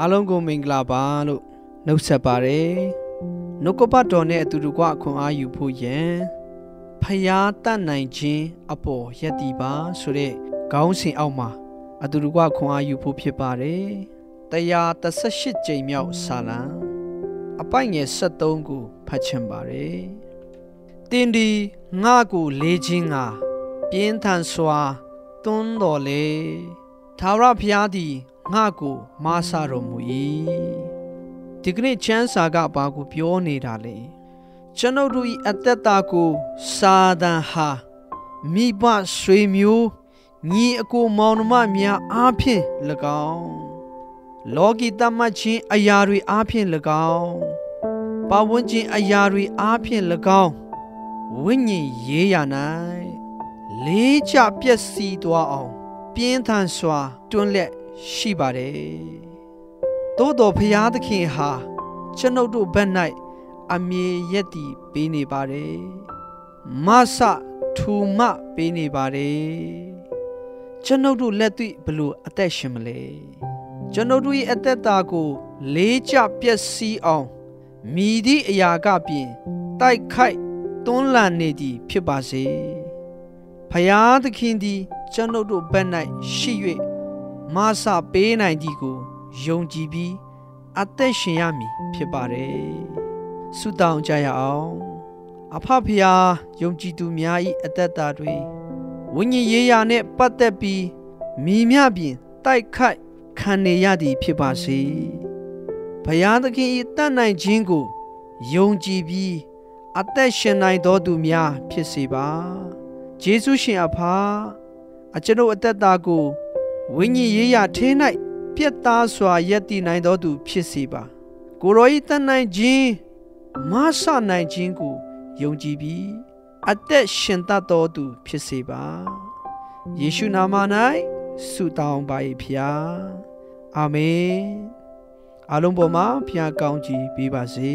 အားလုံးကိုမင်္ဂလာပါလို့နှုတ်ဆက်ပါတယ်နှုတ်ကပတ်တော်နဲ့အတူတကွအခွန်အားယူဖို့ယံဖျားတတ်နိုင်ခြင်းအပေါ်ယက်တီပါဆိုတဲ့ခေါင်းစဉ်အောက်မှာအတူတကွခွန်အားယူဖို့ဖြစ်ပါတယ်138ကြိမ်မြောက်ဆာလံအပိုက်ငယ်73ကိုဖတ်ချင်ပါတယ်တင်းဒီငါကိုလေးခြင်းငါပြင်းထန်စွာတွန်းတော်လေသာရဖျားသည် ငါကိုမားဆတော်မူ၏ဒီကနေ့ချမ်းစာကဘာကိုပြောနေတာလဲကျွန်ုပ်တို့၏အသက်တာကိုစာတန်ဟာမိဘဆွေမျိုးညီအကိုမောင်နှမများအားဖြင့်၎င်းလောကီတမတ်ချင်းအရာတွေအားဖြင့်၎င်းပဝန်းကျင်အရာတွေအားဖြင့်၎င်းဝိညာဉ်ရေးရ၌လေးချပျက်စီးသွားအောင် ပြင်းထန်စွာတွန်းလက် ရှိပါတယ်။သို့တော်ဖျားသခင်ဟာကျွန်ုပ်တို့ဘက်၌အမြဲယက်တည်ပေးနေပါတယ်။မဆထူမပေးနေပါတယ်။ကျွန်ုပ်တို့လက်တွေ့ဘလို့အသက်ရှင်မလဲ။ကျွန်ုပ်တို့ရဲ့အသက်တာကို လေးကျပျက်စီးအောင်မိသည့်အရာကပြင်တိုက်ခိုက်တွန်းလှန်နေသည်ဖြစ်ပါစေ။ဖျားသခင်သည် ကျွန်ုပ်တို့ဘက်၌ရှိ၍ မဆပေးနိုင်သည်ကိုယုံကြည်ပြီးအသက်ရှင်ရမည်ဖြစ်ပါတယ်ဆုတောင်းကြရအောင်အဖဖျားယုံကြည်သူများ၏အသက်တာတွေဝိညာဉ်ရေးရာနှင့်ပတ်သက်ပြီးမိမြပြင်တိုက်ခိုက်ခံနေရသည်ဖြစ်ပါစေဘုရားသခင်၏တတ်နိုင်ခြင်းကိုယုံကြည်ပြီးအသက်ရှင်နိုင်တော်သူများဖြစ်စေပါယေရှုရှင်အဖအကျွန်ုပ်အသက်တာကို ဝိညာဉ်ရေးရာထဲ၌ပြက်သားစွာယက်တည်နိုင်တော်သူ ဖြစ်စေပါကိုရောဤတန်နိုင်ခြင်းမဆနိုင်ခြင်းကိုယုံကြည်ပြီးအသက်ရှင်တတ်တော်သူ ဖြစ်စေပါယေရှုနာမ၌ဆုတောင်းပါ၏ဖျားအာမင်အလုံးပေါ်မှာဖျားကောင်းကြီးပေးပါစေ